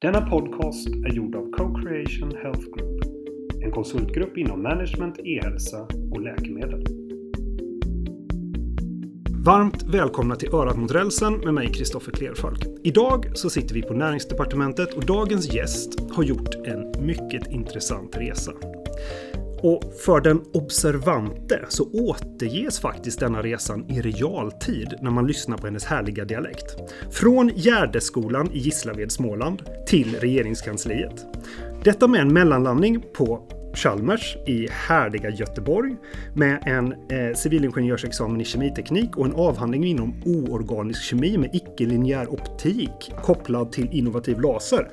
Denna podcast är gjord av Co-Creation Health Group, en konsultgrupp inom management, e-hälsa och läkemedel. Varmt välkomna till Örat mot rälsen med mig Kristoffer Klerfalk. Idag så sitter vi på Näringsdepartementet och dagens gäst har gjort en mycket intressant resa. Och för den observante så återges faktiskt denna resan i realtid när man lyssnar på hennes härliga dialekt. Från Gärdeskolan i Gislaved, Småland till regeringskansliet. Detta med en mellanlandning på Chalmers i härliga Göteborg med en eh, civilingenjörsexamen i kemiteknik och en avhandling inom oorganisk kemi med icke-linjär optik kopplad till innovativ laser.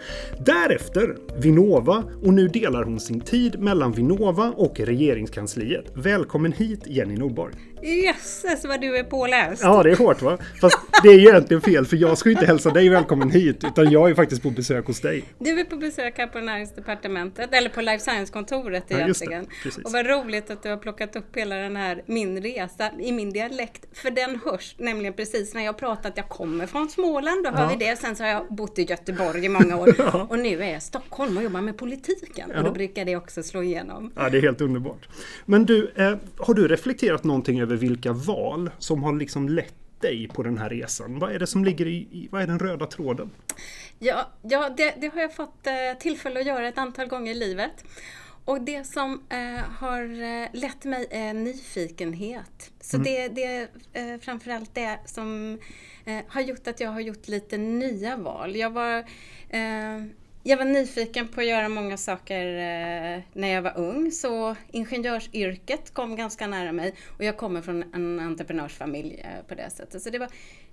Därefter Vinnova och nu delar hon sin tid mellan Vinnova och regeringskansliet. Välkommen hit Jenny Nordborg! Jösses vad du är påläst! Ja, det är hårt va? Fast det är egentligen fel för jag ska inte hälsa dig välkommen hit utan jag är faktiskt på besök hos dig. Du är på besök här på Näringsdepartementet, eller på Life Science-kontoret egentligen. Ja, och vad roligt att du har plockat upp hela den här min resa i min dialekt. För den hörs nämligen precis när jag pratar att jag kommer från Småland, då hör Ja. vi det. Sen så har jag bott i Göteborg i många år Ja. och nu är jag i Stockholm och jobbar med politiken. Och då brukar det också slå igenom. Ja, det är helt underbart. Men du, eh, har du reflekterat någonting över vilka val som har liksom lett dig på den här resan? Vad är det som ligger i, vad är den röda tråden? Ja, ja det, det har jag fått eh, tillfälle att göra ett antal gånger i livet. Och det som eh, har eh, lett mig är nyfikenhet. Så det, det är eh, framförallt det som eh, har gjort att jag har gjort lite nya val. Jag var, eh, jag var nyfiken på att göra många saker eh, när jag var ung, så ingenjörsyrket kom ganska nära mig och jag kommer från en entreprenörsfamilj eh, på det sättet. Så det var,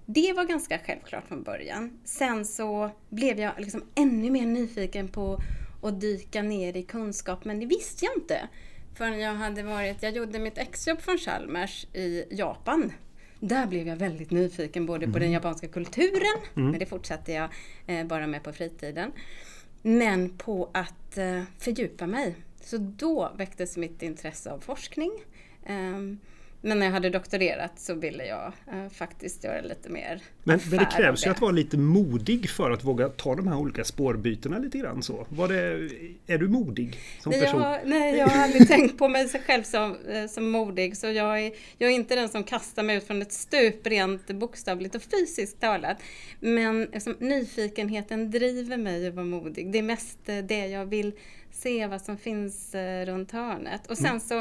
det var ganska självklart från början. Sen så blev jag liksom ännu mer nyfiken på att dyka ner i kunskap, men det visste jag inte förrän jag hade varit, jag gjorde mitt exjobb från Chalmers i Japan. Där blev jag väldigt nyfiken både på den japanska kulturen, men det fortsatte jag eh, bara med på fritiden. Men på att eh, fördjupa mig. Så då väcktes mitt intresse av forskning. Ehm, men när jag hade doktorerat så ville jag eh, faktiskt göra lite mer Men, men det krävs ju att vara lite modig för att våga ta de här olika spårbytena lite grann så. Var det, är du modig som Nej jag, person? har, nej, jag har aldrig tänkt på mig själv som, eh, som modig, så jag är, jag är inte den som kastar mig ut från ett stup rent bokstavligt och fysiskt talat. Men liksom, nyfikenheten driver mig att vara modig. Det är mest eh, det jag vill se vad som finns eh, runt hörnet. Och sen så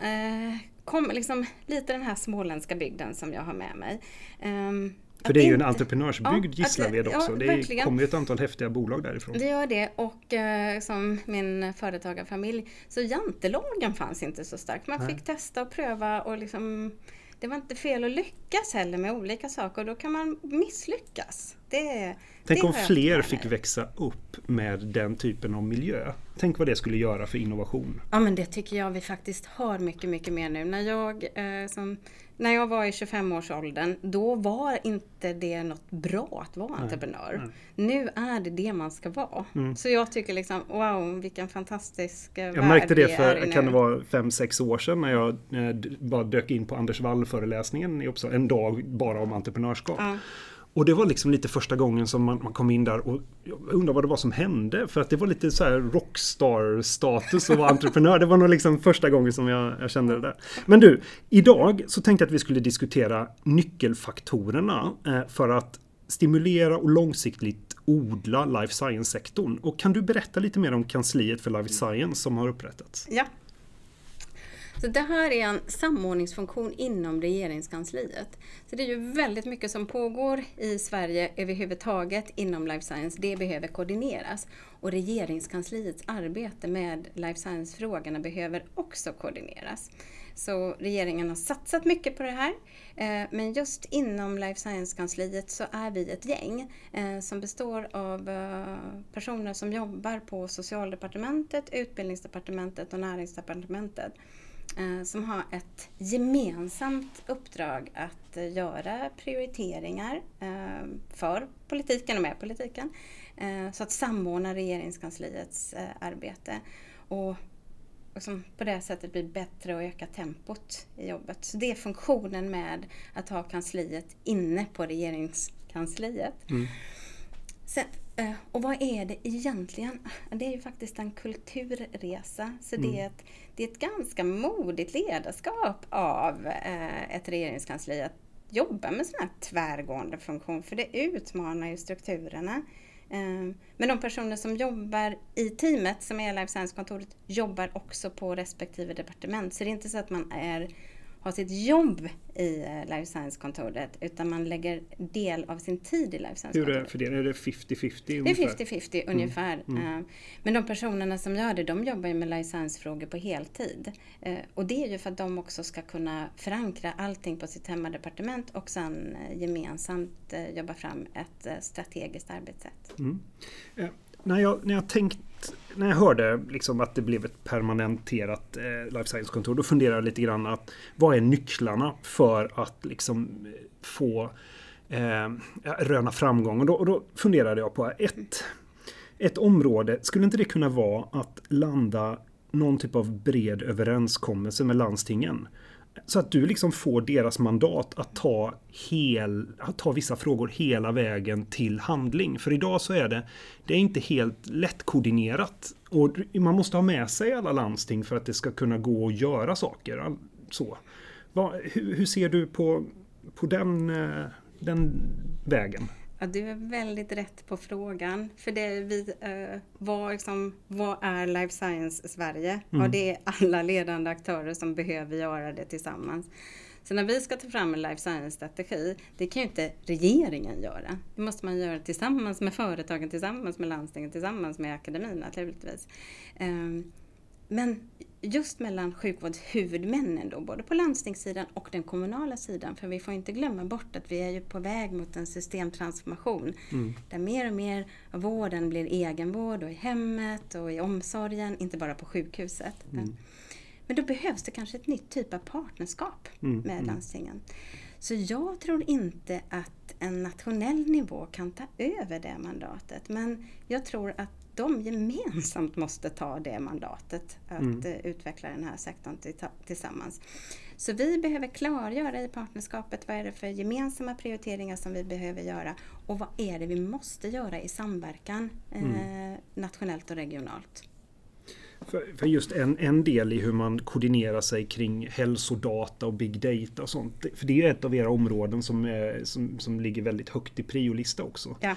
eh, kommer liksom lite den här småländska bygden som jag har med mig. Ehm, För det är ju en entreprenörsbygd Ja, Gislaved ja, också. det är- verkligen. kommer ju ett antal häftiga bolag därifrån. Det gör det och eh, som min företagarfamilj så jantelagen fanns inte så starkt. Man Nej. fick testa och pröva och liksom det var inte fel att lyckas heller med olika saker och då kan man misslyckas. Det, Tänk det om fler fick växa upp med den typen av miljö. Tänk vad det skulle göra för innovation. Ja men det tycker jag vi faktiskt har mycket, mycket mer nu. När jag, eh, som, när jag var i 25-årsåldern, då var inte det något bra att vara entreprenör. Nu är det det man ska vara. Så jag tycker liksom, wow vilken fantastisk eh, Jag värld märkte det för, i kan det vara fem sex år sedan när jag eh, bara dök in på Anders Wall föreläsningen i Uppsala. En dag bara om entreprenörskap. Ja. Och det var liksom lite första gången som man, man kom in där och jag undrar vad det var som hände. För att det var lite så här rockstar-status att vara entreprenör. Det var nog liksom första gången som jag, jag kände det där. Men du, idag så tänkte jag att vi skulle diskutera nyckelfaktorerna eh, för att stimulera och långsiktigt odla life science-sektorn. Och kan du berätta lite mer om kansliet för life science som har upprättats? Ja. Så det här är en samordningsfunktion inom regeringskansliet. Så det är ju väldigt mycket som pågår i Sverige överhuvudtaget inom life science. Det behöver koordineras. Och regeringskansliets arbete med life science-frågorna behöver också koordineras. Så regeringen har satsat mycket på det här. Eh, men just inom life science-kansliet så är vi ett gäng eh, som består av eh, personer som jobbar på Socialdepartementet, Utbildningsdepartementet och Näringsdepartementet Eh, som har ett gemensamt uppdrag att eh, göra prioriteringar eh, för politiken och med politiken. Så att samordna regeringskansliets arbete. Och som på det sättet bli bättre och öka tempot i jobbet. Så det är funktionen med att ha kansliet inne på regeringskansliet. Mm. Sen, eh, och vad är det egentligen? Det är ju faktiskt en kulturresa. Så mm. det, är ett, det är ett ganska modigt ledarskap av eh, ett regeringskansli att jobba med sån här tvärgående funktion. För det utmanar ju strukturerna. Eh, men de personer som jobbar i teamet, som är Life Science-kontoret, jobbar också på respektive departement. Så det är inte så att man är ha sitt jobb i eh, Life Science-kontoret utan man lägger del av sin tid i Life Science-kontoret. Hur är det för det? Är det 50-50 Det är 50-50 mm. ungefär. Mm. Eh, men de personerna som gör det, de jobbar ju med Life Science-frågor på heltid. Eh, och det är ju för att de också ska kunna förankra allting på sitt hemmadepartement och sen gemensamt jobba fram ett strategiskt arbetssätt. Mm när jag, när jag tänkt när jag hörde liksom att det blev ett permanenterat eh, life science-kontor, då funderade jag lite grann att vad är nycklarna för att liksom få eh, röna framgång? Och då, och då funderade jag på ett, ett område, skulle inte det kunna vara att landa någon typ av bred överenskommelse med landstingen? Så att du liksom får deras mandat att ta, hel, att ta vissa frågor hela vägen till handling. För idag så är det, det är inte helt lättkoordinerat. Och man måste ha med sig alla landsting för att det ska kunna gå att göra saker. Så. Va, hur, hur, ser du på, på den, eh, den vägen? Ja, du är väldigt rätt på frågan. För det vi, eh, vad, liksom, vad är Life Science Sverige? Mm. Ja, det är alla ledande aktörer som behöver göra det tillsammans. Så när vi ska ta fram en Life Science-strategi, det kan ju inte regeringen göra. Det måste man göra tillsammans med företagen, tillsammans med landstingen, tillsammans med akademin naturligtvis. Eh, men just mellan sjukvårdshuvudmännen då, både på landstingssidan och den kommunala sidan. För vi får inte glömma bort att vi är ju på väg mot en systemtransformation. Mm. Där mer och mer vården blir egenvård och i hemmet och i omsorgen, inte bara på sjukhuset. Mm. Men då behövs det kanske ett nytt typ av partnerskap mm. med mm. landstingen. Så jag tror inte att en nationell nivå kan ta över det mandatet. Men jag tror att de gemensamt måste ta det mandatet att mm. Eh, utveckla den här sektorn tillsammans. Så vi behöver klargöra i partnerskapet vad är det för gemensamma prioriteringar som vi behöver göra och vad är det vi måste göra i samverkan mm. eh, nationellt och regionalt. För, just en, en del i hur man koordinerar sig kring hälsodata och big data och sånt. För det är ett av era områden som, är, som, som ligger väldigt högt i priolista också. Ja.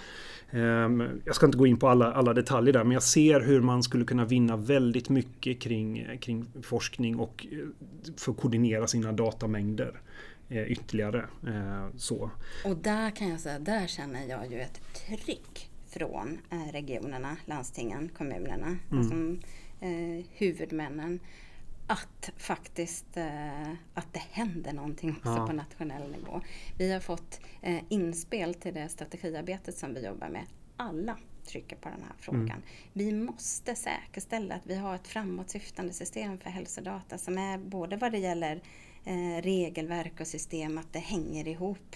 Um, jag ska inte gå in på alla, alla detaljer där men jag ser hur man skulle kunna vinna väldigt mycket kring, kring forskning och eh, för att koordinera sina datamängder eh, ytterligare. Eh, så. Och där kan jag säga, där känner jag ju ett tryck från eh, regionerna, landstingen, kommunerna. Mm. Alltså, eh, huvudmännen att faktiskt eh, att det händer någonting också ja. på nationell nivå. Vi har fått eh, inspel till det strategiarbetet som vi jobbar med. Alla trycker på den här frågan. Mm. Vi måste säkerställa att vi har ett framåtsyftande system för hälsodata som är både vad det gäller eh, regelverk och system, att det hänger ihop.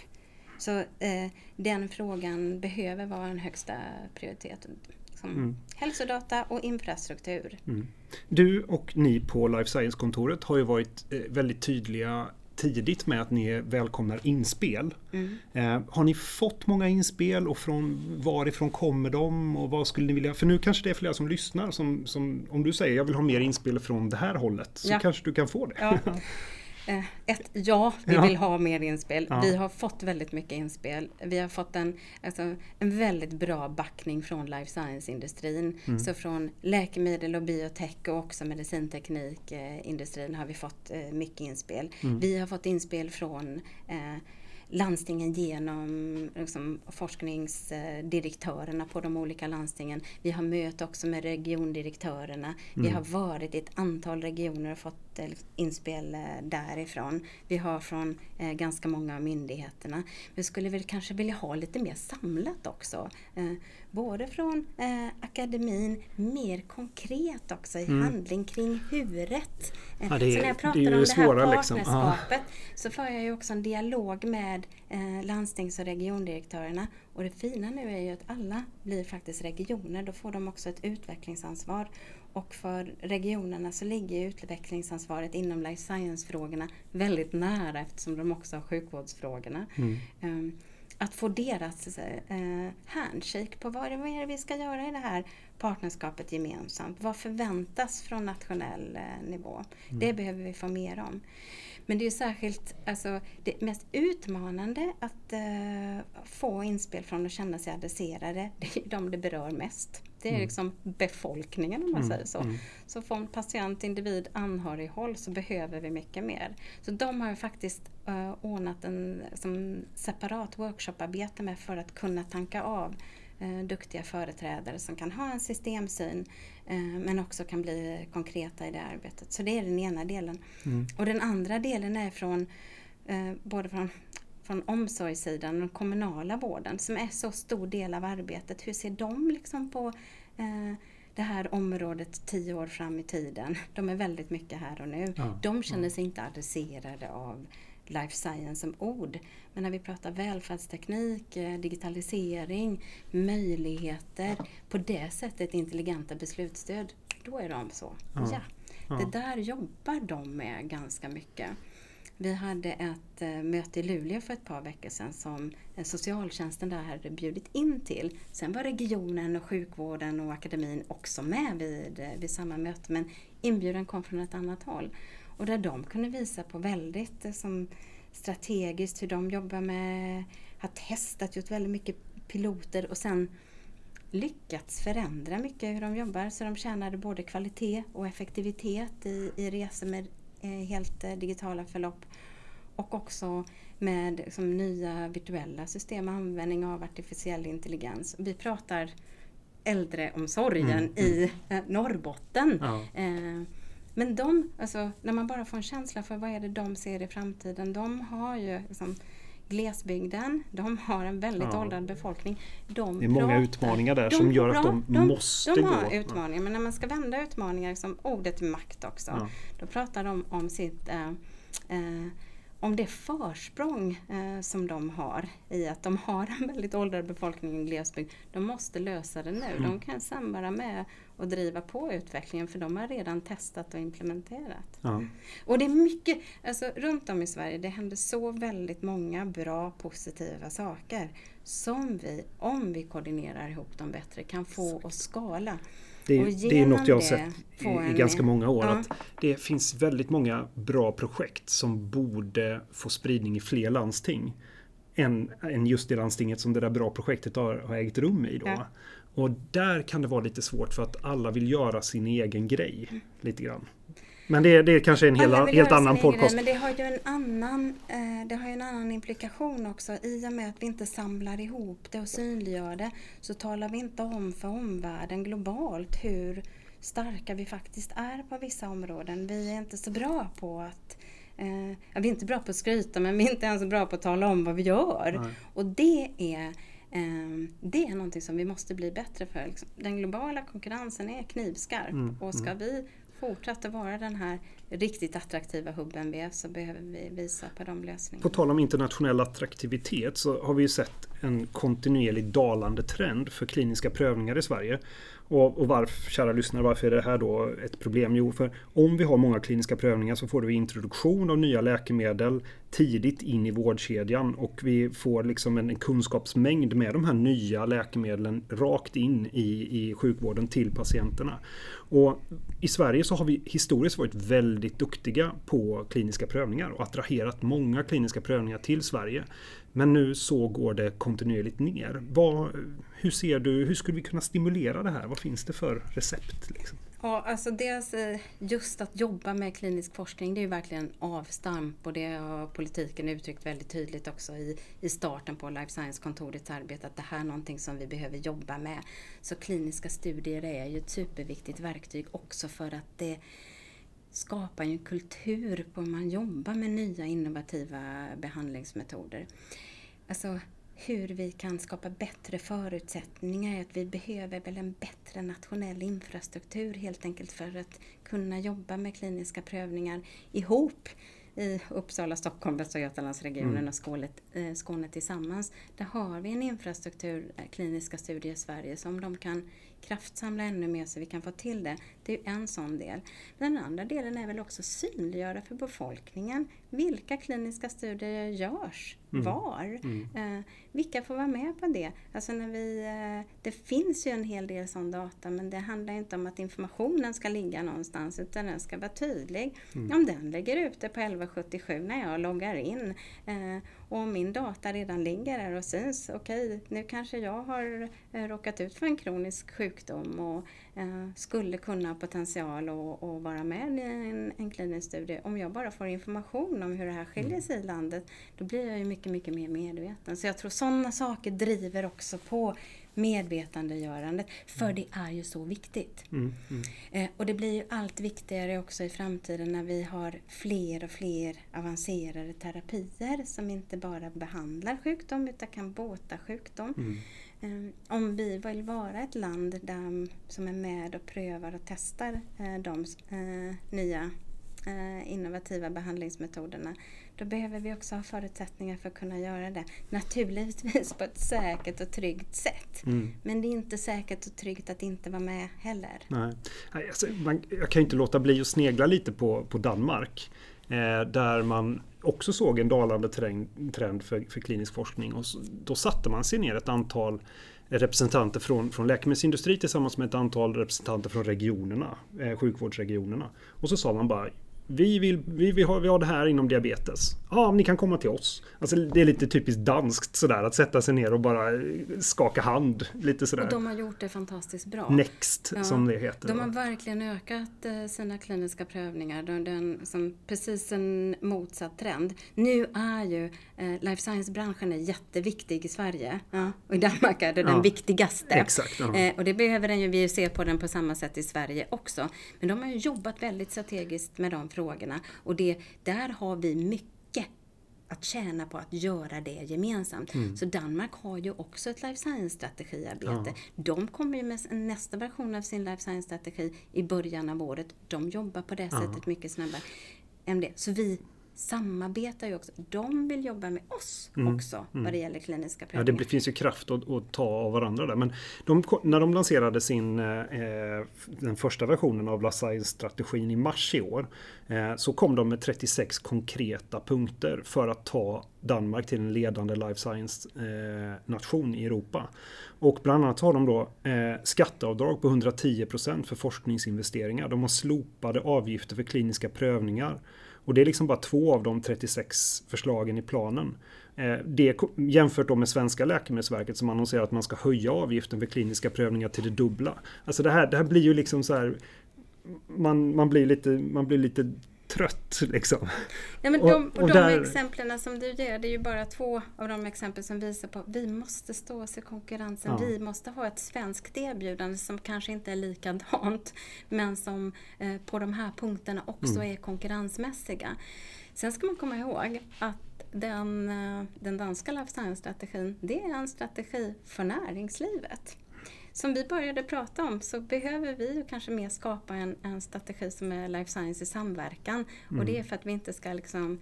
Så eh, den frågan behöver vara en högsta prioritet som mm. hälsodata och infrastruktur. Mm. Du och ni på Life Science-kontoret har ju varit eh, väldigt tydliga tidigt med att ni välkomnar inspel. Mm. Eh, har ni fått många inspel och från varifrån kommer de och vad skulle ni vilja? För nu kanske det är flera som lyssnar som, som om du säger jag vill ha mer inspel från det här hållet så ja. kanske du kan få det. Ja. Eh, ett, ja, vi ja. vill ha mer inspel. Ja. Vi har fått väldigt mycket inspel. Vi har fått en, alltså, en väldigt bra backning från life science-industrin. Mm. Så från läkemedel och biotech och också medicinteknikindustrin har vi fått eh, mycket inspel. Mm. Vi har fått inspel från eh, landstingen genom liksom, forskningsdirektörerna på de olika landstingen. Vi har mött också med regiondirektörerna. Mm. Vi har varit i ett antal regioner och fått inspel eh, därifrån. Vi har från eh, ganska många av myndigheterna. Vi skulle väl kanske vilja ha lite mer samlat också. Eh, både från akademin, mer konkret också i mm. handling kring. Eh, ja, är, så när jag pratar det om det här liksom. partnerskapet liksom. så för jag ju också en dialog med eh, landstings och regiondirektörerna. Och det fina nu är ju att alla blir faktiskt regioner, då får de också ett utvecklingsansvar. Och för regionerna så ligger utvecklingsansvaret inom life science-frågorna väldigt nära eftersom de också har sjukvårdsfrågorna. Mm. Um, att få deras eh, handshake på vad är det vi ska göra i det här partnerskapet gemensamt. Vad förväntas från nationell eh, nivå? Mm. Det behöver vi få mer om. Men det är särskilt alltså, det mest utmanande att uh, få inspel från att känna sig adresserade. Det är de det berör mest. Det är mm. liksom befolkningen om man mm. säger så. Mm. Så från patient, individ, anhörighåll så behöver vi mycket mer. Så de har faktiskt uh, ordnat en som separat workshoparbete med för att kunna tanka av uh, duktiga företrädare som kan ha en systemsyn men också kan bli konkreta i det arbetet. Så det är den ena delen. Mm. Och den andra delen är från både från från omsorgssidan, den kommunala vården som är så stor del av arbetet. Hur ser de liksom på eh, det här området tio år fram i tiden? De är väldigt mycket här och nu. Ja, de känner sig ja. inte adresserade av life science som ord. Men när vi pratar välfärdsteknik, eh, digitalisering, möjligheter, på det sättet intelligenta beslutsstöd, då är de så. Ja, ja. Det där jobbar de med ganska mycket. Vi hade ett eh, möte i Luleå för ett par veckor sedan som eh, socialtjänsten där hade bjudit in till. Sen var regionen och sjukvården och akademin också med vid, vid samma möte men inbjudan kom från ett annat håll. Och där de kunde visa på väldigt som strategiskt hur de jobbar med, har testat, gjort väldigt mycket piloter och sen lyckats förändra mycket hur de jobbar så de tjänade både kvalitet och effektivitet i, i resor med Eh, helt eh, digitala förlopp och också med liksom, nya virtuella system, användning av artificiell intelligens. Vi pratar äldreomsorgen mm, i mm. Eh, Norrbotten. Ja. Eh, men de, alltså, när man bara får en känsla för vad är det de ser i framtiden, de har ju liksom, glesbygden, de har en väldigt ja. åldrad befolkning. De det är många pratar, utmaningar där som gör att de, de måste de gå. De har utmaningar, men när man ska vända utmaningar som ordet makt också, ja. då pratar de om sitt eh, eh, om det försprång eh, som de har i att de har en väldigt åldrad befolkning i glesbygd. De måste lösa det nu. Mm. De kan sen vara med och driva på utvecklingen för de har redan testat och implementerat. Ja. Och det är mycket, alltså runt om i Sverige, det händer så väldigt många bra positiva saker som vi, om vi koordinerar ihop dem bättre, kan få att skala. Det, det är något jag har sett i, i ganska många år. Ja. Att det finns väldigt många bra projekt som borde få spridning i fler landsting. Än, än just det landstinget som det där bra projektet har, har ägt rum i. Då. Ja. Och där kan det vara lite svårt för att alla vill göra sin egen grej. Mm. Lite grann. Men det, det är kanske en hel, helt annan podcast. Men det har ju en annan, eh, det har ju en annan implikation också. I och med att vi inte samlar ihop det och synliggör det så talar vi inte om för omvärlden globalt hur starka vi faktiskt är på vissa områden. Vi är inte så bra på att eh, vi är inte bra på att skryta men vi är inte ens bra på att tala om vad vi gör. Nej. Och det är eh, det är någonting som vi måste bli bättre för. Liksom. Den globala konkurrensen är knivskarp mm, och ska mm. vi fortsatte vara den här riktigt attraktiva hubben vi är så behöver vi visa på de lösningarna. På tal om internationell attraktivitet så har vi ju sett en kontinuerlig dalande trend för kliniska prövningar i Sverige. Och, och varför, kära lyssnare, varför är det här då ett problem? Jo, för om vi har många kliniska prövningar så får vi introduktion av nya läkemedel tidigt in i vårdkedjan och vi får liksom en kunskapsmängd med de här nya läkemedlen rakt in i, i sjukvården till patienterna. Och I Sverige så har vi historiskt varit väldigt väldigt duktiga på kliniska prövningar och attraherat många kliniska prövningar till Sverige. Men nu så går det kontinuerligt ner. Vad, hur ser du, hur skulle vi kunna stimulera det här? Vad finns det för recept? Liksom? Ja, alltså dels eh, just att jobba med klinisk forskning det är ju verkligen avstamp och det har politiken uttryckt väldigt tydligt också i, i starten på Life Science-kontorets arbete att det här är någonting som vi behöver jobba med. Så kliniska studier är ju ett superviktigt verktyg också för att det skapar en kultur på hur man jobbar med nya innovativa behandlingsmetoder. Alltså, hur vi kan skapa bättre förutsättningar. Att vi behöver väl en bättre nationell infrastruktur helt enkelt för att kunna jobba med kliniska prövningar ihop i Uppsala, Stockholm, Västra Götalandsregionen mm. och Skåne, eh, Skåne tillsammans. Där har vi en infrastruktur, eh, kliniska studier i Sverige, som de kan kraftsamla ännu mer så vi kan få till det. Det är en sån del. Men den andra delen är väl också synliggöra för befolkningen vilka kliniska studier görs, mm. var, mm. Eh, vilka får vara med på det? Alltså när vi, eh, det finns ju en hel del sån data men det handlar inte om att informationen ska ligga någonstans utan den ska vara tydlig. Mm. Om den ligger ute på 1177 när jag loggar in eh, och om min data redan ligger där och syns, okej okay, nu kanske jag har eh, råkat ut för en kronisk sjukdom och eh, skulle kunna ha potential att vara med i en, en klinisk studie. Om jag bara får information om hur det här skiljer mm. sig i landet, då blir jag ju mycket, mycket mer medveten. Så jag tror sådana saker driver också på medvetandegörandet, för mm. det är ju så viktigt. Mm, mm. Eh, och det blir ju allt viktigare också i framtiden när vi har fler och fler avancerade terapier som inte bara behandlar sjukdom utan kan bota sjukdom. Mm. Eh, om vi vill vara ett land där, som är med och prövar och testar eh, de eh, nya innovativa behandlingsmetoderna, då behöver vi också ha förutsättningar för att kunna göra det. Naturligtvis på ett säkert och tryggt sätt. Mm. Men det är inte säkert och tryggt att inte vara med heller. Nej. Alltså, man, jag kan inte låta bli att snegla lite på, på Danmark. Eh, där man också såg en dalande trend för, för klinisk forskning. Och så, då satte man sig ner ett antal representanter från, från läkemedelsindustri tillsammans med ett antal representanter från regionerna, eh, sjukvårdsregionerna. Och så sa man bara vi vill, vi, vill ha, vi har det här inom diabetes. Ja, ni kan komma till oss. Alltså, det är lite typiskt danskt sådär att sätta sig ner och bara skaka hand. Lite sådär. Och de har gjort det fantastiskt bra. Next ja, som det heter. De har verkligen ökat eh, sina kliniska prövningar. Den, den, som precis en motsatt trend. Nu är ju eh, life science-branschen är jätteviktig i Sverige. Ja, och i Danmark är det den viktigaste. Exakt, ja. eh, och det behöver den ju, vi se på den på samma sätt i Sverige också. Men de har ju jobbat väldigt strategiskt med de frågorna. Och det, där har vi mycket att tjäna på att göra det gemensamt. Mm. Så Danmark har ju också ett life science-strategiarbete. Ja. De kommer ju med nästa version av sin life science-strategi i början av året. De jobbar på det ja. sättet mycket snabbare. Så vi samarbetar ju också. De vill jobba med oss mm, också mm. vad det gäller kliniska prövningar. Ja, det finns ju kraft att, att ta av varandra där. Men de, när de lanserade sin, eh, den första versionen av Life Science-strategin i mars i år eh, så kom de med 36 konkreta punkter för att ta Danmark till en ledande life science-nation eh, i Europa. Och bland annat har de då eh, skatteavdrag på 110% för forskningsinvesteringar. De har slopade avgifter för kliniska prövningar. Och det är liksom bara två av de 36 förslagen i planen. Eh, det jämfört då med svenska Läkemedelsverket som annonserar att man ska höja avgiften för kliniska prövningar till det dubbla. Alltså det här, det här blir ju liksom så här man, man, blir lite, man blir lite trött. Liksom. Ja, men de, och, och de där... exemplen som du ger, det är ju bara två av de exempel som visar på att vi måste stå oss i konkurrensen. Ja. Vi måste ha ett svenskt erbjudande som kanske inte är likadant, men som eh, på de här punkterna också mm. är konkurrensmässiga. Sen ska man komma ihåg att den, eh, den danska life science-strategin, det är en strategi för näringslivet som vi började prata om så behöver vi kanske mer skapa en, en strategi som är life science i samverkan. Mm. Och det är för att vi inte ska liksom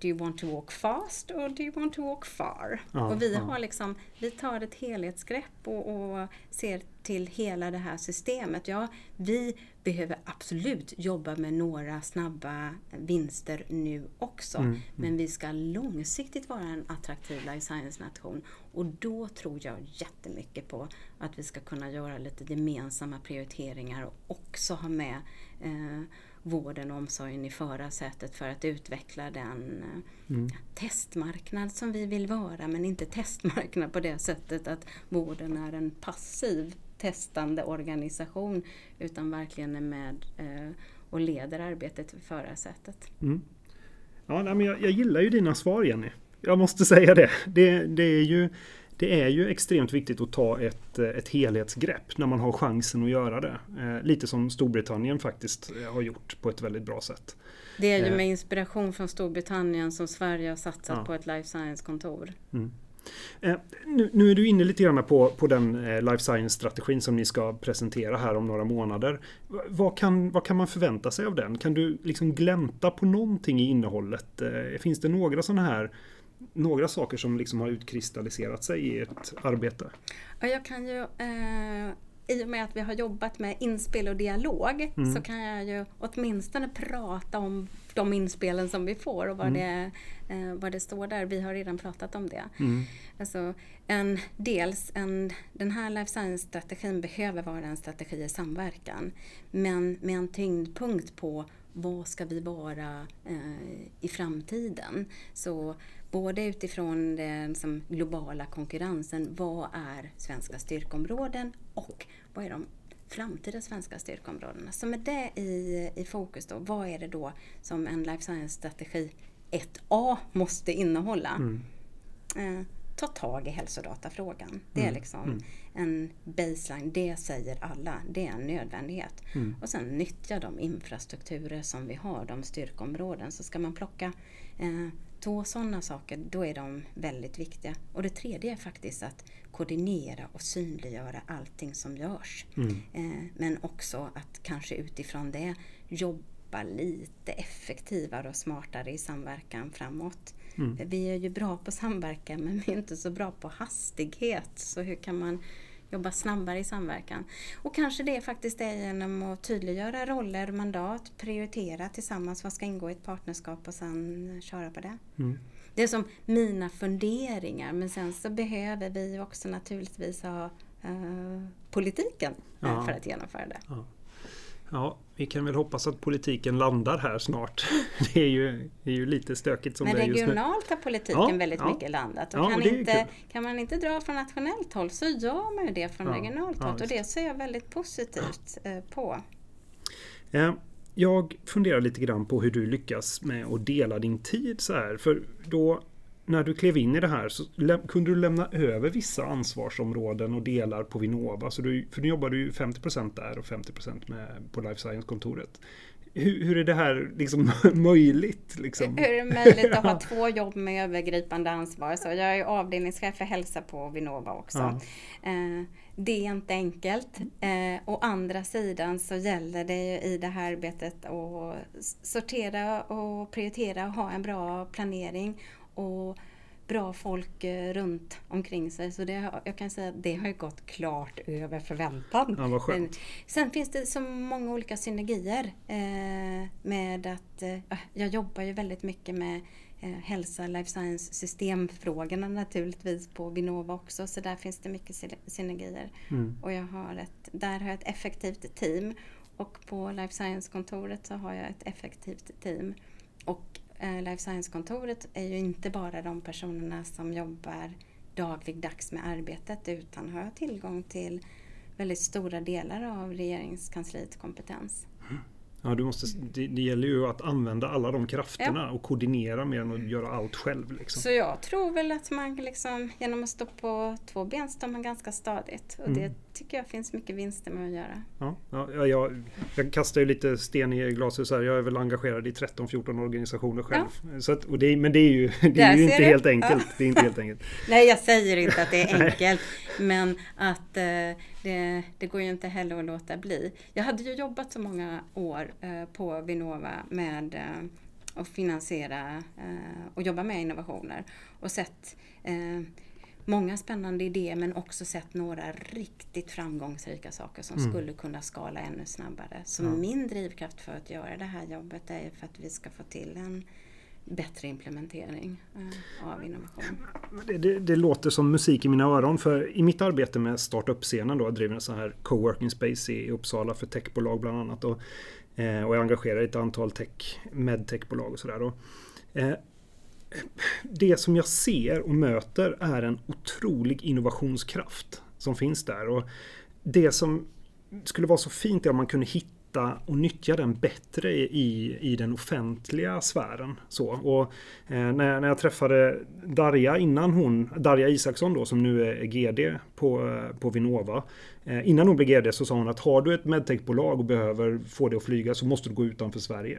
Do you want to walk fast or do you want to walk far? Ja, och vi, ja. har liksom, vi tar ett helhetsgrepp och, och, ser till hela det här systemet. Ja, vi behöver absolut jobba med några snabba vinster nu också. Mm, mm. Men vi ska långsiktigt vara en attraktiv life science-nation. Och då tror jag jättemycket på att vi ska kunna göra lite gemensamma prioriteringar och också ha med eh, vården och omsorgen i förarsätet för att utveckla den eh, mm. testmarknad som vi vill vara men inte testmarknad på det sättet att vården är en passiv testande organisation utan verkligen är med eh, och leder arbetet i förarsätet. Mm. Ja, men jag, jag gillar ju dina svar Jenny. Jag måste säga det. Det, det är ju det är ju extremt viktigt att ta ett, ett helhetsgrepp när man har chansen att göra det. Eh, lite som Storbritannien faktiskt eh, har gjort på ett väldigt bra sätt. Det är ju eh. med inspiration från Storbritannien som Sverige har satsat ja. på ett life science-kontor. Mm. nu, nu, är du inne lite grann på, på den life science-strategin som ni ska presentera här om några månader. Vad kan, vad kan man förvänta sig av den? Kan du liksom glänta på någonting i innehållet? finns det några sådana här några saker som liksom har utkristalliserat sig i ett arbete? Ja, jag kan ju eh, i och med att vi har jobbat med inspel och dialog mm. så kan jag ju åtminstone prata om de inspelen som vi får och vad, mm. det, eh, vad det står där. Vi har redan pratat om det. Mm. Alltså, en, dels, en, den här life science-strategin behöver vara en strategi i samverkan men med en tyngdpunkt på vad ska vi vara eh, i framtiden? Så både utifrån den som globala konkurrensen, vad är svenska styrkområden och vad är de framtida svenska styrkområdena? Så med det i, i fokus då, vad är det då som en life science-strategi 1A måste innehålla? Mm. Eh, ta tag i hälsodatafrågan. Det är mm. liksom mm. en baseline, det säger alla, det är en nödvändighet. Mm. Och sen nyttja de infrastrukturer som vi har, de styrkområden. Så ska man plocka eh, två sådana saker, då är de väldigt viktiga. Och det tredje är faktiskt att koordinera och synliggöra allting som görs. Mm. Eh, men också att kanske utifrån det jobba lite effektivare och smartare i samverkan framåt. Mm. Vi är ju bra på samverkan men vi är inte så bra på hastighet. Så hur kan man jobba snabbare i samverkan? Och kanske det faktiskt är genom att tydliggöra roller, mandat, prioritera tillsammans vad ska ingå i ett partnerskap och sen köra på det. Mm. Det är som mina funderingar men sen så behöver vi också naturligtvis ha uh, politiken ja. för att genomföra det. Ja. Ja, vi kan väl hoppas att politiken landar här snart. Det är ju, det är ju lite stökigt som Men det är just nu. regionalt har politiken ja, väldigt ja. mycket landat. Och ja, kan, inte, kan man inte dra från nationellt håll så gör man ju det från regionalt håll. och det ser jag väldigt positivt eh, på. Jag funderar lite grann på hur du lyckas med att dela din tid så här. För då när du klev in i det här så kunde du lämna över vissa ansvarsområden och delar på Vinnova. Så du, för nu jobbar du 50% där och 50% med, på Life Science-kontoret. Hur, hur, är det här liksom möjligt? Liksom? Hur är det möjligt att ha två jobb med övergripande ansvar? Så jag är avdelningschef för hälsa på Vinnova också. Ja. Eh, det är inte enkelt. Eh, å andra sidan så gäller det ju i det här arbetet att sortera och prioritera och ha en bra planering och bra folk eh, runt omkring sig. Så det, jag kan säga att det har gått klart över förväntan. Ja, vad skönt. Sen finns det så många olika synergier eh, med att eh, jag jobbar ju väldigt mycket med eh, hälsa, life science, systemfrågorna naturligtvis på Vinnova också. Så där finns det mycket synergier. Mm. Och jag har ett, där har jag ett effektivt team. Och på life science-kontoret så har jag ett effektivt team. Och Eh, Life Science-kontoret är ju inte bara de personerna som jobbar dagligdags med arbetet utan har tillgång till väldigt stora delar av regeringskansliets kompetens. Mm. Ja, du måste, det, det, gäller ju att använda alla de krafterna ja. och koordinera mer än att göra allt själv. Liksom. Så jag tror väl att man liksom, genom att stå på två ben står man ganska stadigt. Och mm. det tycker jag finns mycket vinster med att göra. Ja, ja, jag, jag kastar ju lite sten i glaset. Jag är väl engagerad i 13-14 organisationer själv. Ja. Så att, det, men det är ju, det är ju inte, helt enkelt. det är inte helt enkelt. Nej, jag säger inte att det är enkelt. men att eh, det, det, går ju inte heller att låta bli. Jag hade ju jobbat så många år eh, på Vinnova med eh, att finansiera eh, och jobba med innovationer och sett eh, många spännande idéer men också sett några riktigt framgångsrika saker som mm. skulle kunna skala ännu snabbare. Så ja. min drivkraft för att göra det här jobbet är för att vi ska få till en bättre implementering eh, av innovation. Det, det, det, låter som musik i mina öron för i mitt arbete med startup-scenen då, jag driver en sån här coworking space i Uppsala för techbolag bland annat och, eh, och jag engagerar i ett antal tech, medtechbolag och sådär. Eh, det som jag ser och möter är en otrolig innovationskraft som finns där. Och det som skulle vara så fint är om man kunde hitta och nyttja den bättre i, i den offentliga sfären. Så, och, eh, när, när jag träffade Darja innan hon, Darja Isaksson då som nu är GD på, eh, på Vinnova. Eh, innan hon blev GD så sa hon att har du ett medtechbolag och behöver få det att flyga så måste du gå utanför Sverige.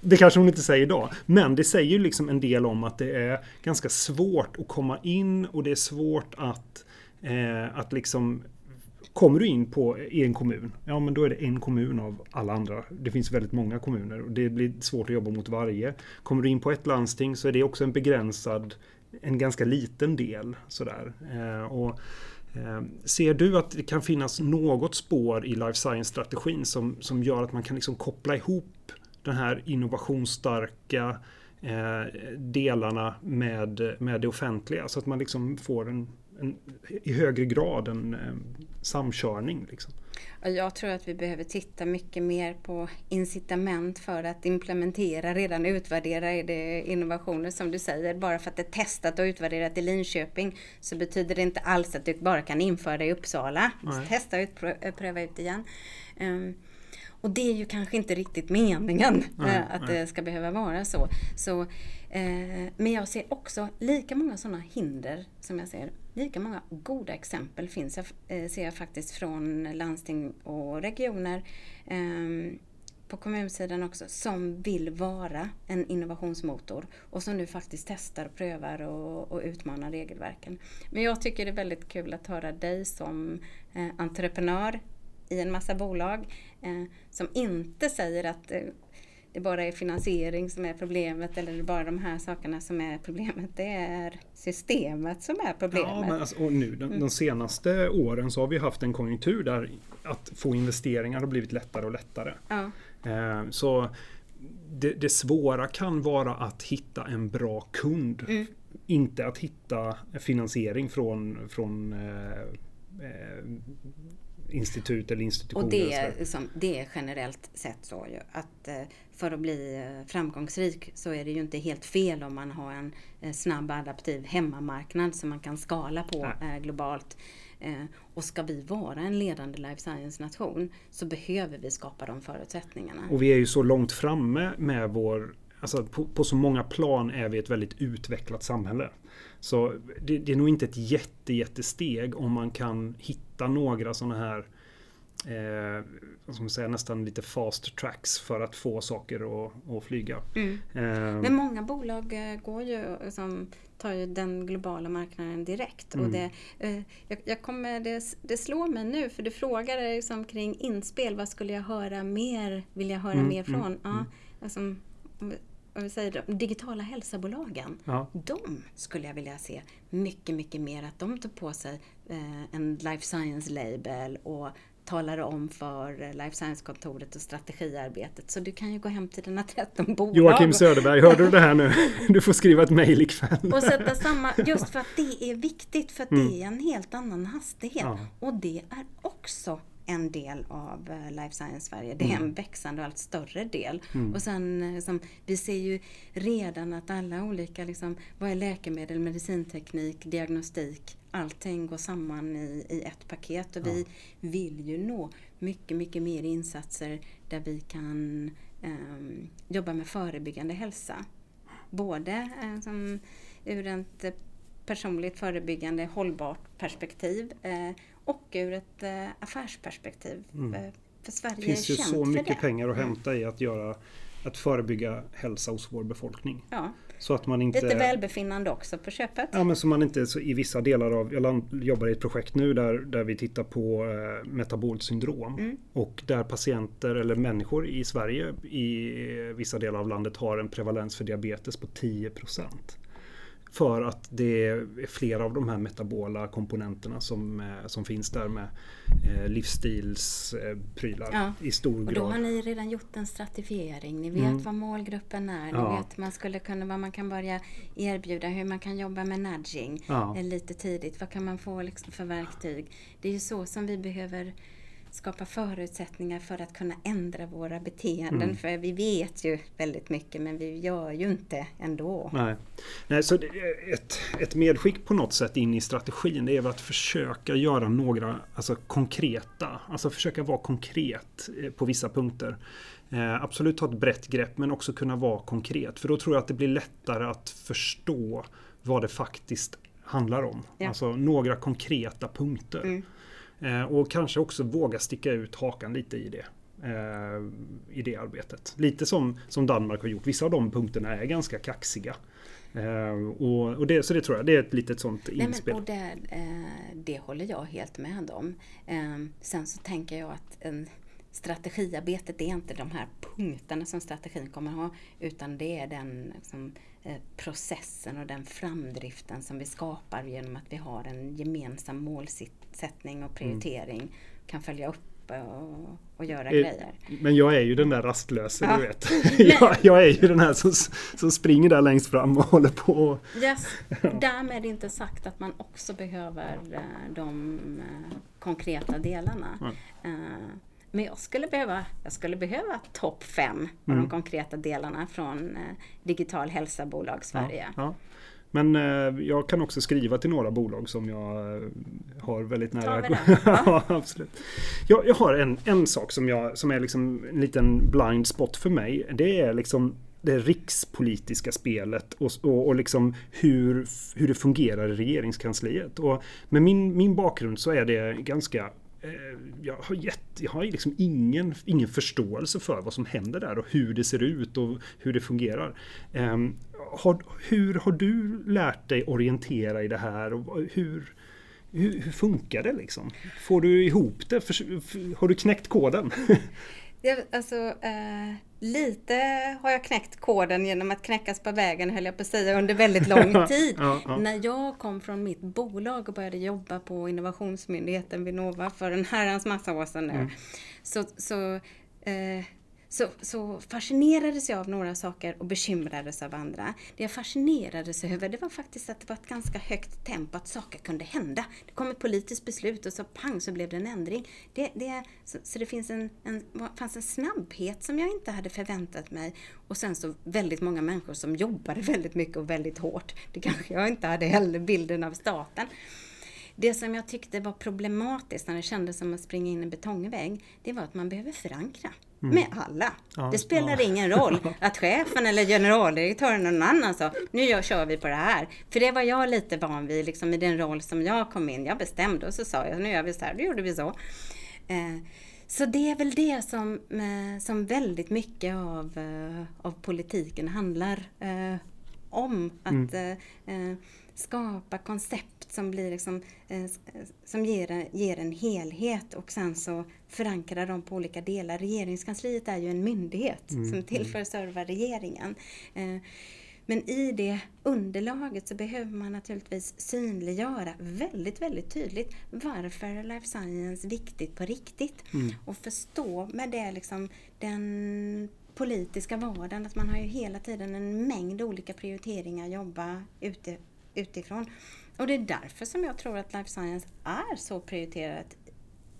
Det kanske hon inte säger idag. Men det säger ju liksom en del om att det är ganska svårt att komma in och det är svårt att, eh, att liksom Kommer du in på en kommun, ja men då är det en kommun av alla andra. Det finns väldigt många kommuner och det blir svårt att jobba mot varje. Kommer du in på ett landsting så är det också en begränsad, en ganska liten del sådär. Eh, och Eh, ser du att det kan finnas något spår i life science-strategin som, som gör att man kan liksom koppla ihop den här innovationsstarka eh, delarna med, med det offentliga så att man liksom får en, en i högre grad en eh, samkörning? Liksom? Jag tror att vi behöver titta mycket mer på incitament för att implementera redan utvärderade innovationer som du säger. Bara för att det är testat och utvärderat i Linköping så betyder det inte alls att du bara kan införa det i Uppsala. Testa och pröva ut igen. Um, och det är ju kanske inte riktigt meningen nej, eh, att nej. det ska behöva vara så. så eh, men jag ser också lika många sådana hinder som jag ser. Lika många goda exempel finns jag, eh, ser jag faktiskt från landsting och regioner. Eh, på kommunsidan också, som vill vara en innovationsmotor och som nu faktiskt testar och prövar och, och utmanar regelverken. Men jag tycker det är väldigt kul att höra dig som eh, entreprenör i en massa bolag eh, som inte säger att eh, det bara är finansiering som är problemet eller det är bara de här sakerna som är problemet. Det är systemet som är problemet. Ja, men alltså, och nu de, mm. de, senaste åren så har vi haft en konjunktur där att få investeringar har blivit lättare och lättare. Ja. Eh, så det, det, svåra kan vara att hitta en bra kund. Mm. Inte att hitta finansiering från, från eh, eh institut eller institutioner. Och det är, liksom, det är generellt sett så ju, att eh, för att bli eh, framgångsrik så är det ju inte helt fel om man har en eh, snabb adaptiv hemmamarknad som man kan skala på Nej. globalt. Och ska vi vara en ledande life science-nation så behöver vi skapa de förutsättningarna. Och vi är ju så långt framme med vår Alltså på, på så många plan är vi ett väldigt utvecklat samhälle. Så det, det, är nog inte ett jätte, jättesteg om man kan hitta några sådana här eh, man säga, nästan lite fast tracks för att få saker att, att flyga. Mm. Eh, Men många bolag eh, går ju, som tar ju den globala marknaden direkt. Mm. Och det, eh, jag, jag, kommer, det, det slår mig nu, för du frågade liksom kring inspel, vad skulle jag höra mer, vill jag höra mm, mer från? Mm, ja, mm. alltså, vad vi säger, de digitala hälsobolagen, ja. de skulle jag vilja se mycket, mycket mer att de tar på sig eh, en life science label och talar om för Life Science-kontoret och strategiarbetet. Så du kan ju gå hem till dina 13 bolag. Joakim Söderberg, hörde du det här nu? Du får skriva ett mejl ikväll. Och sätta samma, just för att det är viktigt, för att mm. det är en helt annan hastighet. Ja. Och det är också en del av eh, Life Science Sverige. Det är mm. en växande och allt större del. Mm. Och sen liksom, vi ser ju redan att alla olika, liksom, vad är läkemedel, medicinteknik, diagnostik, allting går samman i, i ett paket. Och ja. vi vill ju nå mycket, mycket mer insatser där vi kan um, jobba med förebyggande hälsa. Både som, ur ett personligt förebyggande hållbart perspektiv eh, och ur ett eh, affärsperspektiv. Mm. Eh, för Sverige det finns ju så mycket pengar att hämta i att göra att förebygga hälsa hos vår befolkning. Ja. Så att man inte, Lite välbefinnande också på köpet. Ja, men så man inte så i vissa delar av... Jag jobbar i ett projekt nu där, där vi tittar på eh, metabolt syndrom. Mm. Och där patienter eller människor i Sverige i vissa delar av landet har en prevalens för diabetes på 10 procent. För att det är flera av de här metabola komponenterna som, eh, som finns där med eh, livsstilsprylar ja. i stor grad. Och då har ni redan gjort en stratifiering. Ni vet mm. vad målgruppen är. Ni ja. vet man skulle kunna, vad man kan börja erbjuda, hur man kan jobba med nudging ja. lite tidigt. Vad kan man få liksom för verktyg? Det är ju så som vi behöver skapa förutsättningar för att kunna ändra våra beteenden. Mm. För vi vet ju väldigt mycket men vi gör ju inte ändå. Nej, Nej så ett, ett medskick på något sätt in i strategin det är att försöka göra några alltså, konkreta, alltså försöka vara konkret eh, på vissa punkter. Eh, absolut ta ett brett grepp men också kunna vara konkret. För då tror jag att det blir lättare att förstå vad det faktiskt handlar om. Ja. Alltså några konkreta punkter. Mm. Eh, och kanske också våga sticka ut hakan lite i det. Eh, I det arbetet. Lite som, som Danmark har gjort. Vissa av de punkterna är ganska kaxiga. Uh, och, och det, så det tror jag, det är ett litet sånt Nej, inspel. Men, och det, det håller jag helt med om. Uh, sen så tänker jag att en, strategiarbetet är inte de här punkterna som strategin kommer ha, utan det är den liksom, processen och den framdriften som vi skapar genom att vi har en gemensam målsättning målsättning och prioritering. Kan följa upp och, och göra eh, grejer. Men jag är ju den där rastlösa, ja. du vet. jag, jag, är ju den här som, som springer där längst fram och håller på. Yes. Därmed inte sagt att man också behöver eh, de eh, konkreta delarna. Ja. Men jag skulle behöva, jag skulle behöva topp fem av mm. de konkreta delarna från Digital hälsa bolag Sverige. Ja, men eh, jag kan också skriva till några bolag som jag eh, har väldigt nära. ja, absolut. Jag, jag, har en, en sak som, jag, som är liksom en liten blind spot för mig. Det är liksom det rikspolitiska spelet och, och, och liksom hur, hur det fungerar i regeringskansliet. Och med min, min bakgrund så är det ganska Eh, jag har, gett, jag har liksom ingen, ingen förståelse för vad som händer där och hur det ser ut och hur det fungerar. Ehm, har, hur har du lärt dig orientera i det här? Och hur, hur, hur funkar det liksom? Får du ihop det? Har du knäckt koden? Det, alltså, eh, lite har jag knäckt koden genom att knäckas på vägen, höll jag på att säga, under väldigt lång tid. ja, ja. När jag kom från mitt bolag och började jobba på innovationsmyndigheten Vinnova för en herrans massa år sedan nu. Mm. Så, så eh, så, så fascinerades jag av några saker och bekymrades av andra. Det jag fascinerades över det var faktiskt att det var ett ganska högt tempo, att saker kunde hända. Det kom ett politiskt beslut och så pang så blev det en ändring. Det, det, så, så det finns en, en, fanns en snabbhet som jag inte hade förväntat mig. Och sen så väldigt många människor som jobbade väldigt mycket och väldigt hårt. Det kanske jag inte hade heller bilden av staten. Det som jag tyckte var problematiskt när det kändes som att springa in i en betongvägg, det var att man behöver förankra. Mm. Med alla. Ja, det spelar ja. ingen roll att chefen eller generaldirektören eller någon annan sa nu gör, kör vi på det här. För det var jag lite van vid liksom, i den roll som jag kom in. Jag bestämde och så sa jag nu gör vi så här, då gjorde vi så. Eh, så det är väl det som, eh, som väldigt mycket av, eh, av politiken handlar eh, om. Att mm. Eh, skapa koncept som, blir liksom, eh, som ger, ger en helhet och sen så förankra dem på olika delar. Regeringskansliet är ju en myndighet mm. som mm. för att serva regeringen. Eh, men i det underlaget så behöver man naturligtvis synliggöra väldigt, väldigt tydligt varför är life science viktigt på riktigt. Mm. Och förstå med det liksom den politiska vardagen att man har ju hela tiden en mängd olika prioriteringar att jobba ute utifrån. Och det är därför som jag tror att life science är så prioriterat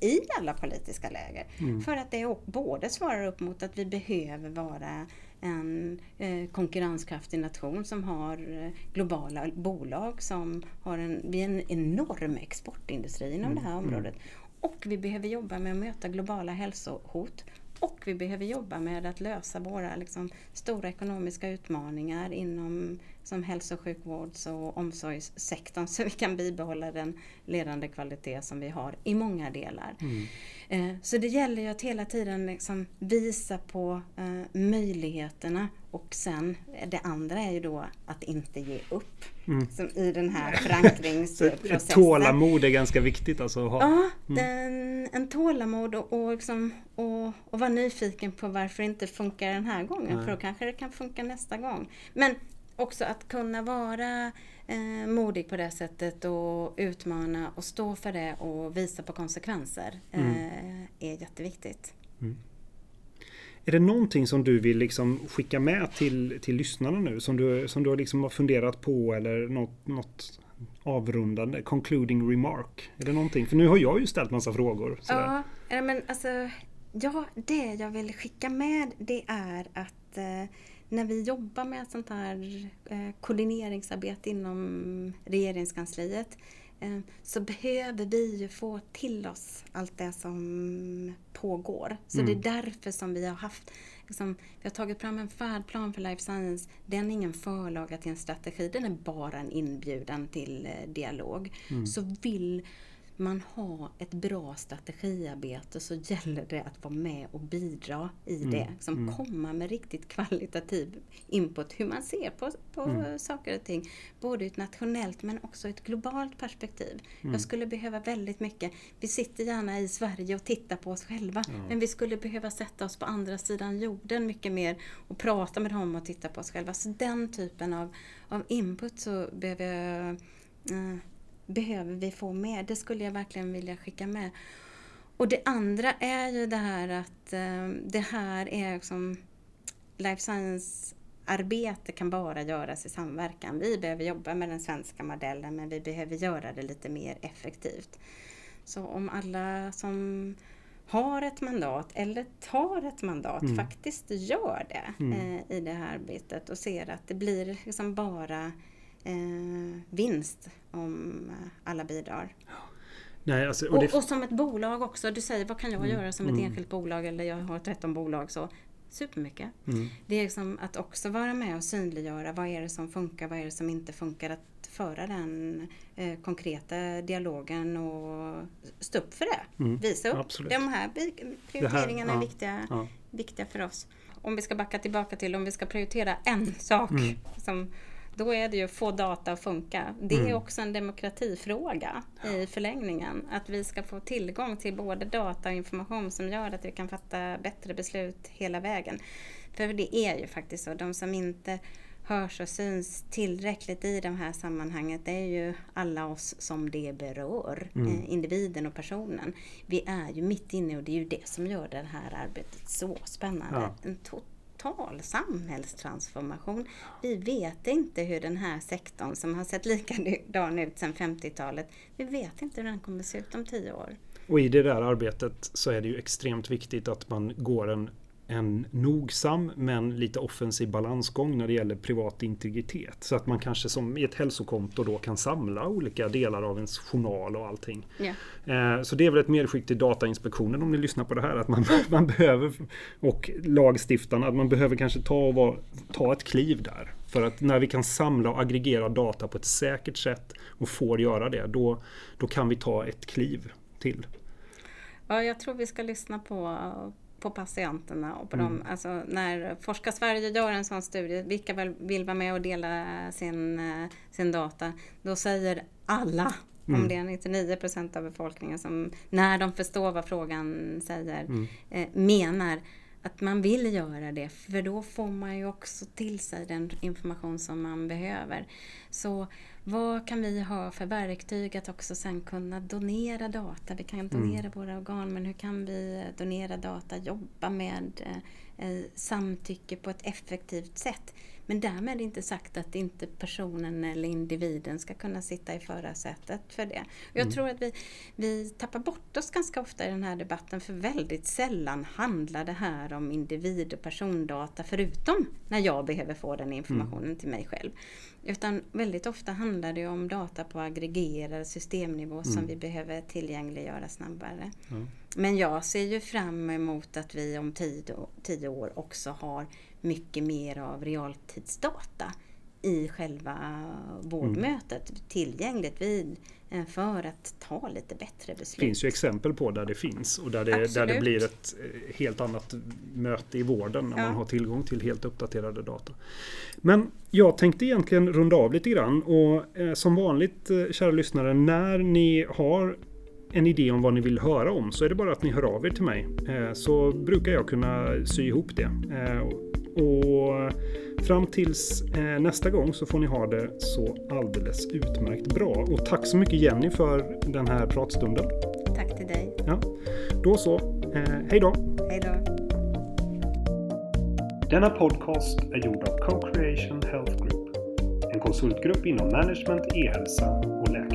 i alla politiska läger. Mm. För att det både svarar upp mot att vi behöver vara en eh, konkurrenskraftig nation som har eh, globala bolag som har en, vi är en enorm exportindustri inom mm. det här mm. området. Och vi behöver jobba med att möta globala hälsohot. Och vi behöver jobba med att lösa våra liksom, stora ekonomiska utmaningar inom som hälso och sjukvårds och omsorgssektorn så vi kan bibehålla den ledande kvalitet som vi har i många delar. Mm. Eh, så det gäller ju att hela tiden liksom visa på eh, möjligheterna och sen det andra är ju då att inte ge upp. Mm. Som I den här förankringsprocessen. tålamod är ganska viktigt alltså att ha. Ja, mm. den, en tålamod och, och, liksom, och, och vara nyfiken på varför det inte funkar den här gången. Nej. För då kanske det kan funka nästa gång. Men också att kunna vara eh, modig på det sättet och utmana och stå för det och visa på konsekvenser mm. eh, är jätteviktigt. Mm. Är det någonting som du vill liksom skicka med till, till lyssnarna nu som du, som du liksom har funderat på eller något, något avrundande, concluding remark? Är det någonting? För nu har jag ju ställt massa frågor. Sådär. Ja, men alltså, ja, det jag vill skicka med det är att eh, när vi jobbar med sånt här eh, koordineringsarbete inom regeringskansliet eh, så behöver vi ju få till oss allt det som pågår. Så mm. det är därför som vi har haft liksom, vi har tagit fram en färdplan för life science. Den är ingen förlaga till en strategi, den är bara en inbjudan till eh, dialog. Mm. Så vill man har ett bra strategiarbete så gäller det att vara med och bidra i mm. det. Som mm. komma med riktigt kvalitativ input hur man ser på, på mm. saker och ting. Både ett nationellt men också ett globalt perspektiv. Mm. Jag skulle behöva väldigt mycket. Vi sitter gärna i Sverige och tittar på oss själva. Ja. Men vi skulle behöva sätta oss på andra sidan jorden mycket mer och prata med dem och titta på oss själva. Så den typen av, av input så behöver jag uh, behöver vi få med. Det skulle jag verkligen vilja skicka med. Och det andra är ju det här att eh, det här är liksom life science arbete kan bara göras i samverkan. Vi behöver jobba med den svenska modellen men vi behöver göra det lite mer effektivt. Så om alla som har ett mandat eller tar ett mandat mm. faktiskt gör det mm. eh, i det här arbetet och ser att det blir liksom bara eh, vinst om alla bidrar. Nej, alltså, och, och, och, som ett bolag också, du säger vad kan jag mm. göra som ett mm. enskilt bolag eller jag har 13 bolag så supermycket. Mm. Det är liksom att också vara med och synliggöra vad är det som funkar, vad är det som inte funkar. Att föra den eh, konkreta dialogen och stå upp för det. Mm. Visa upp. Absolut. De här prioriteringarna här, ja, är viktiga, ja. viktiga för oss. Om vi ska backa tillbaka till om vi ska prioritera en sak mm. som då är det ju att få data att funka. Det är mm. också en demokratifråga i förlängningen. Att vi ska få tillgång till både data och information som gör att vi kan fatta bättre beslut hela vägen. För det är ju faktiskt så, de som inte hörs och syns tillräckligt i de här sammanhanget det är ju alla oss som det berör, mm. eh, individen och personen. Vi är ju mitt inne och det är ju det som gör det här arbetet så spännande. Ja. En total samhällstransformation. Vi vet inte hur den här sektorn som har sett likadan ut sedan 50-talet, vi vet inte hur den kommer se ut om tio år. Och i det där arbetet så är det ju extremt viktigt att man går en en nogsam men lite offensiv balansgång när det gäller privat integritet. Så att man kanske som i ett hälsokonto då kan samla olika delar av ens journal och allting. Yeah. Så det är väl ett medskick till Datainspektionen om ni lyssnar på det här att man, man behöver och lagstiftarna att man behöver kanske ta, och vara, ta ett kliv där. För att när vi kan samla och aggregera data på ett säkert sätt och får göra det då, då kan vi ta ett kliv till. Ja, jag tror vi ska lyssna på på patienterna och på mm. dem. Alltså när Forska Sverige gör en sån studie, vilka vill vara med och dela sin, eh, sin data, då säger alla, mm. om det är 99 procent av befolkningen som när de förstår vad frågan säger, mm. eh, menar att man vill göra det, för då får man ju också till sig den information som man behöver. Så vad kan vi ha för verktyg att också sen kunna donera data? Vi kan donera mm. våra organ, men hur kan vi donera data, jobba med eh, samtycke på ett effektivt sätt? Men därmed inte sagt att inte personen eller individen ska kunna sitta i förarsätet för det. Jag mm. tror att vi, vi tappar bort oss ganska ofta i den här debatten för väldigt sällan handlar det här om individ och persondata förutom när jag behöver få den informationen mm. till mig själv. Utan väldigt ofta handlar det om data på aggregerad systemnivå mm. som vi behöver tillgängliggöra snabbare. Men jag ser ju fram emot att vi om tio, tio år också har mycket mer av realtidsdata i själva vårdmötet mm. tillgängligt vid eh, för att ta lite bättre beslut. Det finns ju exempel på där det finns och där det, där det blir ett eh, helt annat möte i vården när ja. man har tillgång till helt uppdaterade data. Men jag tänkte egentligen runda av lite grann och eh, som vanligt eh, kära lyssnare när ni har en idé om vad ni vill höra om så är det bara att ni hör av er till mig. Eh, så brukar jag kunna sy ihop det. Eh, och fram tills eh, nästa gång så får ni ha det så alldeles utmärkt bra. Och tack så mycket Jenny för den här pratstunden. Tack till dig. Ja, då så. Hej då. Hej då. Denna podcast är gjord av Co-Creation Health Group. En konsultgrupp inom management, e-hälsa och läkare.